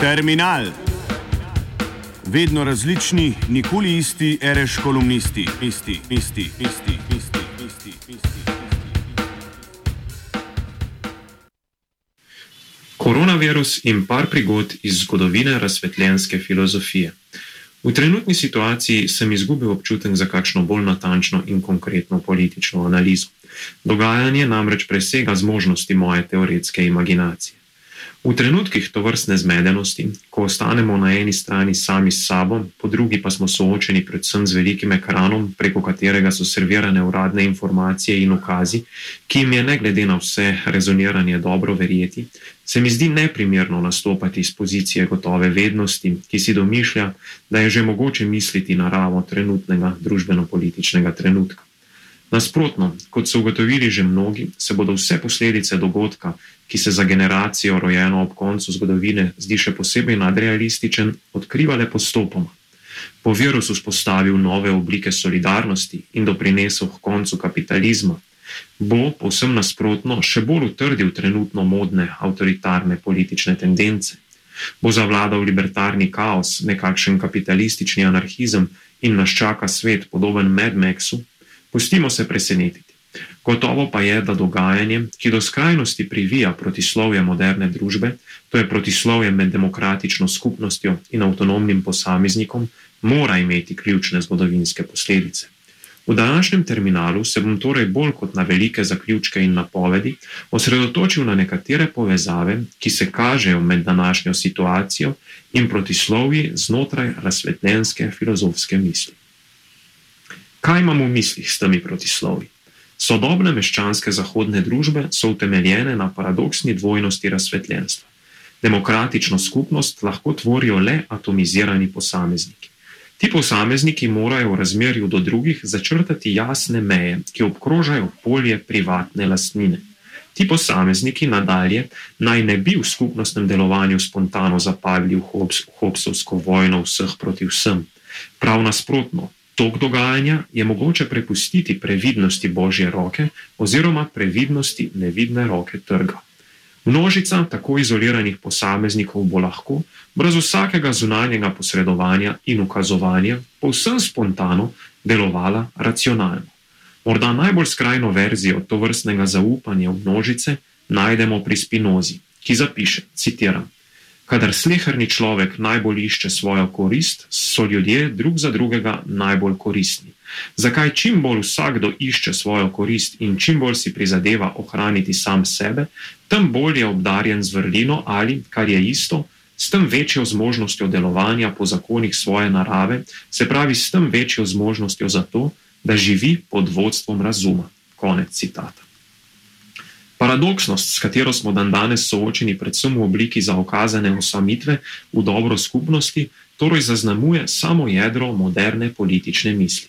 Terminal. Vedno različni, nikoli isti, reš kolumnisti, isti, isti, isti, isti, isti, isti. Koronavirus in par prigod iz zgodovine razsvetljenske filozofije. V trenutni situaciji sem izgubil občutek za kakšno bolj natančno in konkretno politično analizo. Dogajanje namreč presega zmožnosti moje teoretske imaginacije. V trenutkih to vrstne zmedenosti, ko ostanemo na eni strani sami s sabo, po drugi pa smo soočeni predvsem z velikim ekranom, preko katerega so servirane uradne informacije in ukazi, ki jim je ne glede na vse rezoniranje dobro verjeti, se mi zdi neprimerno nastopati iz pozicije gotove vednosti, ki si domišlja, da je že mogoče misliti naravo trenutnega družbeno-političnega trenutka. Nasprotno, kot so ugotovili že mnogi, se bodo vse posledice dogodka, ki se za generacijo rojeno ob koncu zgodovine zdi še posebej nadrealističen, odkrivale postopoma. Po virusu spostavil nove oblike solidarnosti in doprinesel k koncu kapitalizma, bo povsem nasprotno še bolj utrdil trenutno modne avtoritarne politične tendence. Bo zavladal libertarni kaos, nekakšen kapitalistični anarhizem in nas čaka svet podoben Mad Maxu, Pustimo se presenetiti. Gotovo pa je, da dogajanje, ki do skrajnosti privija protislovje moderne družbe, to je protislovje med demokratično skupnostjo in avtonomnim posameznikom, mora imeti ključne zgodovinske posledice. V današnjem terminalu se bom torej bolj kot na velike zaključke in napovedi osredotočil na nekatere povezave, ki se kažejo med današnjo situacijo in protislovji znotraj razsvetljenske filozofske misli. Kaj imamo v mislih s temi protislovi? Sodobne meščanske zahodne družbe so utemeljene na paradoksni dvojnosti razsvetljenstva. Demokratično skupnost lahko tvorijo le atomizirani posamezniki. Ti posamezniki morajo v razmerju do drugih začrtati jasne meje, ki obkrožajo polje privatne lastnine. Ti posamezniki nadalje naj ne bi v skupnostnem delovanju spontano zapavili v Hobsovsko vojno vseh proti vsem. Prav nasprotno, Tok dogajanja je mogoče prepustiti previdnosti božje roke oziroma previdnosti nevidne roke trga. Množica tako izoliranih posameznikov bo lahko, brez vsakega zunanjega posredovanja in ukazovanja, povsem spontano delovala racionalno. Morda najbolj skrajno verzijo to vrstnega zaupanja v množice najdemo pri Spinozi, ki zapiše: citiram. Kadar sleherni človek najbolj išče svojo korist, so ljudje drug za drugega najbolj koristni. Zakaj čim bolj vsakdo išče svojo korist in čim bolj si prizadeva ohraniti sam sebe, tem bolj je obdarjen z vrlino ali, kar je isto, s tem večjo zmožnostjo delovanja po zakonih svoje narave, se pravi s tem večjo zmožnostjo za to, da živi pod vodstvom razuma. Konec citata. Paradoksnost, s katero smo dan danes soočeni, predvsem v obliki zaokazane osamitve v dobro skupnosti, torej zaznamuje samo jedro moderne politične misli.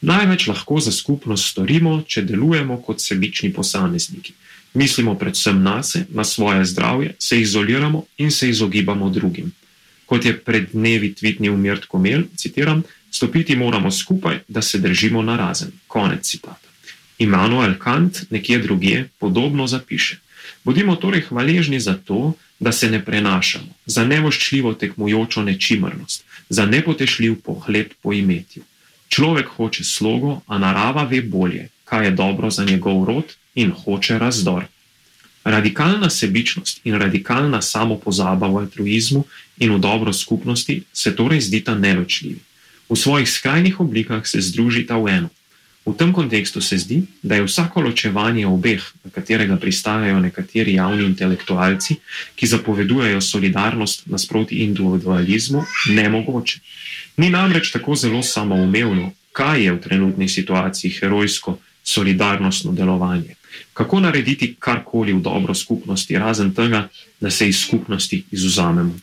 Največ lahko za skupnost storimo, če delujemo kot sebični posamezniki. Mislimo predvsem na sebe, na svoje zdravje, se izoliramo in se izogibamo drugim. Kot je pred dnevi tvitnil Mirt Komel, citiram: Stopiti moramo skupaj, da se držimo na razen. Konec citata. Immanuel Kant nekje drugje podobno zapiše. Bodimo torej hvaležni za to, da se ne prenašamo, za nevoščljivo tekmujočo nečimrnost, za nepotešljiv pohled po imetju. Človek hoče slogo, a narava ve bolje, kaj je dobro za njegov rod in hoče razdor. Radikalna sebičnost in radikalna samopozaba v altruizmu in v dobro skupnosti se torej zdita neločljivi. V svojih skrajnih oblikah se združita v eno. V tem kontekstu se zdi, da je vsako ločevanje obeh, na katerega pristajajo nekateri javni intelektualci, ki zapovedujejo solidarnost nasproti individualizmu, nemogoče. Ni namreč tako zelo samoumevno, kaj je v trenutni situaciji herojsko solidarnostno delovanje. Kako narediti karkoli v dobro skupnosti, razen tega, da se iz skupnosti izuzamemo.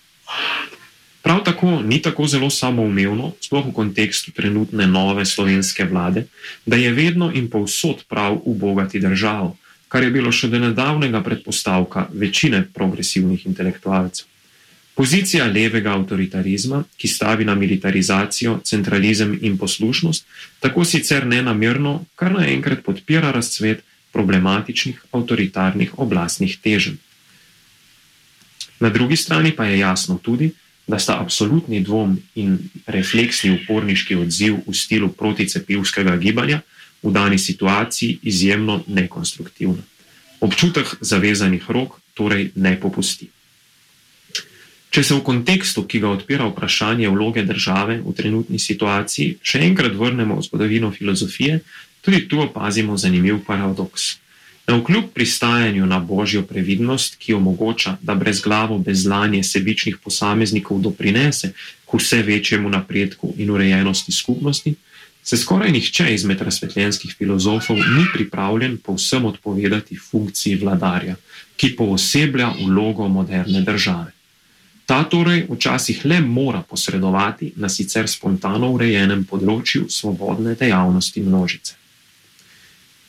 Prav tako ni tako zelo samoumevno, sploh v kontekstu trenutne nove slovenske vlade, da je vedno in povsod prav ubogati državo, kar je bilo še do nedavnega predpostavka večine progresivnih intelektualcev. Pozicija levega avtoritarizma, ki stavi na militarizacijo, centralizem in poslušnost, tako sicer nenamerno, kar naenkrat podpira razcvet problematičnih avtoritarnih oblastnih teženj. Na drugi strani pa je jasno tudi, da sta absolutni dvom in refleksni uporniški odziv v stilu proticepivskega gibanja v dani situaciji izjemno nekonstruktivna. Občutek zavezanih rok torej ne popusti. Če se v kontekstu, ki ga odpira vprašanje vloge države v trenutni situaciji, še enkrat vrnemo v zgodovino filozofije, tudi tu opazimo zanimiv paradoks. Na vkljub pristajanju na božjo previdnost, ki omogoča, da brez glavo bezlanje sebičnih posameznikov doprinese k vse večjemu napredku in urejenosti skupnosti, se skoraj nihče izmed razsvetljenskih filozofov ni pripravljen povsem odpovedati funkciji vladarja, ki pooseblja vlogo moderne države. Ta torej včasih le mora posredovati na sicer spontano urejenem področju svobodne dejavnosti množice.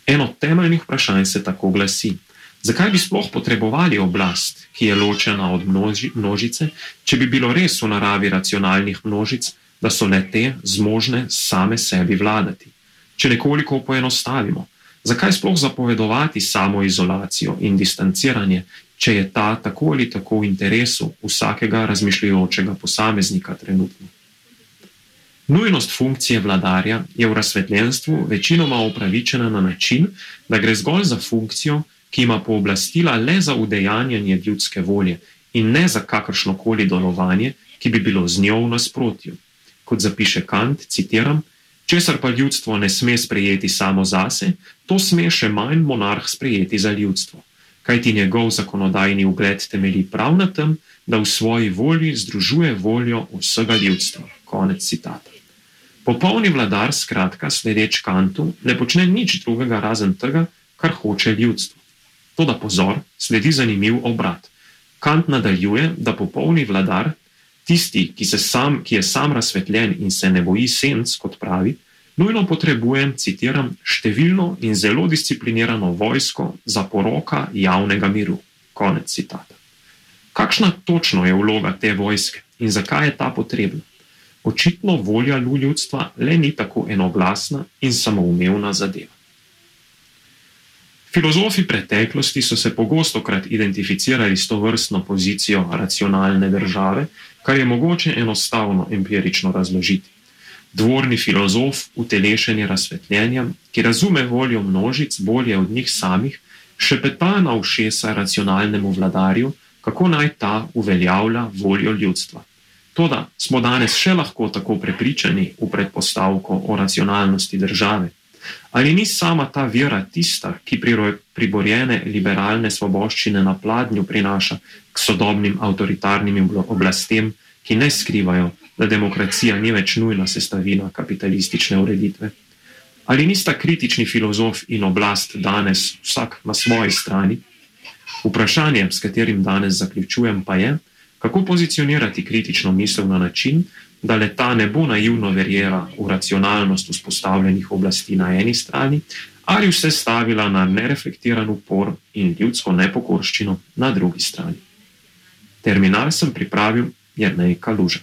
Eno temeljnih vprašanj se tako glasi: zakaj bi sploh potrebovali oblast, ki je ločena od množi, množice, če bi bilo res v naravi racionalnih množic, da so le te zmožne same sebi vladati? Če nekoliko poenostavimo, zakaj sploh zapovedovati samo izolacijo in distanciranje, če je ta tako ali tako v interesu vsakega razmišljajočega posameznika trenutno? Nujnost funkcije vladarja je v razsvetljenstvu večinoma upravičena na način, da gre zgolj za funkcijo, ki ima pooblastila le za udejanjanje ljudske volje in ne za kakršno koli delovanje, ki bi bilo z njo v nasprotju. Kot zapiše Kant, citiram: Česar pa ljudstvo ne sme sprejeti samo zase, to sme še manj monarh sprejeti za ljudstvo. Kajti njegov zakonodajni ugled temelji prav na tem, da v svoji volji združuje voljo vsega ljudstva. Konec citata. Popolni vladar, skratka, sledeč kantu, ne počne nič drugega razen tega, kar hoče ljudstvo. To, da pozor, sledi zanimiv obrat. Kant nadaljuje, da popolni vladar, tisti, ki, sam, ki je sam razsvetljen in se ne boji senc, kot pravi, nujno potrebuje, citiram, številno in zelo disciplinirano vojsko za poroka javnega miru. Konec citata. Kakšna točno je vloga te vojske in zakaj je ta potrebna? Očitno volja ljudstva le ni tako enoglasna in samoumevna zadeva. Filozofi preteklosti so se pogosto krat identificirali s to vrstno pozicijo racionalne države, kar je mogoče enostavno empirično razložiti. Dvorni filozof, utelešenje razsvetljenja, ki razume voljo množic bolje od njih samih, še peta na ušesa racionalnemu vladarju, kako naj ta uveljavlja voljo ljudstva. Toda smo danes še lahko tako prepričani v predpostavko o racionalnosti države? Ali ni sama ta vera tista, ki priborjene liberalne svoboščine na pladnju prinaša k sodobnim avtoritarnim oblastem, ki ne skrivajo, da demokracija ni več nujna sestavina kapitalistične ureditve? Ali nista kritični filozof in oblast danes vsak na svoji strani? Vprašanje, s katerim danes zaključujem, pa je, kako pozicionirati kritično misel na način, da leta ne bo naivno verjela v racionalnost vzpostavljenih oblasti na eni strani, ali vse stavila na nereflektiran upor in ljudsko nepokorščino na drugi strani. Terminal sem pripravil, jer ne je kalužen.